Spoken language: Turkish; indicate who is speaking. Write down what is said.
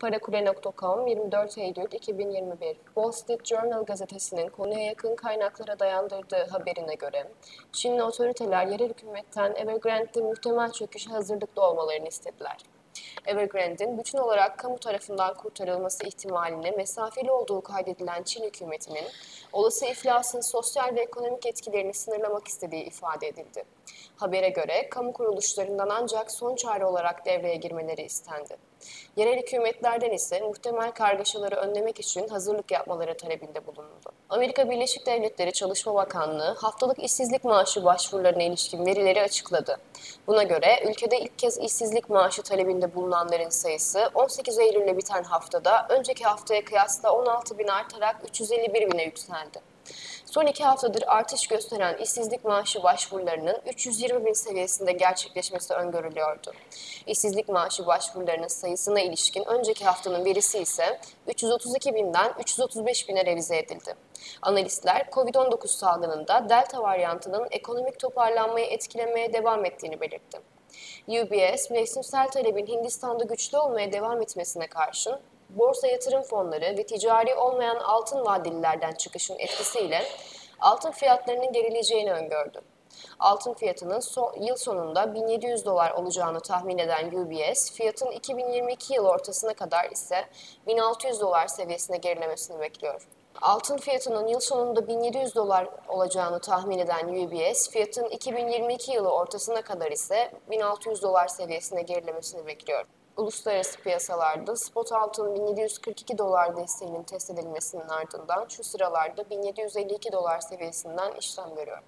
Speaker 1: Parakule.com 24 Eylül 2021 Wall Street Journal gazetesinin konuya yakın kaynaklara dayandırdığı haberine göre Çinli otoriteler yerel hükümetten Evergrande'de muhtemel çöküşe hazırlıklı olmalarını istediler. Evergrande'in bütün olarak kamu tarafından kurtarılması ihtimaline mesafeli olduğu kaydedilen Çin hükümetinin olası iflasın sosyal ve ekonomik etkilerini sınırlamak istediği ifade edildi. Habere göre kamu kuruluşlarından ancak son çare olarak devreye girmeleri istendi. Yerel hükümetlerden ise muhtemel kargaşaları önlemek için hazırlık yapmaları talebinde bulunuldu. Amerika Birleşik Devletleri Çalışma Bakanlığı haftalık işsizlik maaşı başvurularına ilişkin verileri açıkladı. Buna göre ülkede ilk kez işsizlik maaşı talebinde bulunanların sayısı 18 Eylül'le biten haftada önceki haftaya kıyasla 16 bin artarak 351 bine yükseldi. Son iki haftadır artış gösteren işsizlik maaşı başvurularının 320 bin seviyesinde gerçekleşmesi öngörülüyordu. İşsizlik maaşı başvurularının sayısına ilişkin önceki haftanın verisi ise 332 binden 335 bine revize edildi. Analistler COVID-19 salgınında Delta varyantının ekonomik toparlanmayı etkilemeye devam ettiğini belirtti. UBS, mevsimsel talebin Hindistan'da güçlü olmaya devam etmesine karşın borsa yatırım fonları ve ticari olmayan altın vadelilerden çıkışın etkisiyle altın fiyatlarının gerileyeceğini öngördü. Altın fiyatının son, yıl sonunda 1700 dolar olacağını tahmin eden UBS, fiyatın 2022 yıl ortasına kadar ise 1600 dolar seviyesine gerilemesini bekliyor. Altın fiyatının yıl sonunda 1700 dolar olacağını tahmin eden UBS, fiyatın 2022 yılı ortasına kadar ise 1600 dolar seviyesine gerilemesini bekliyor. Uluslararası piyasalarda spot altın 1742 dolar desteğinin test edilmesinin ardından şu sıralarda 1752 dolar seviyesinden işlem görüyor.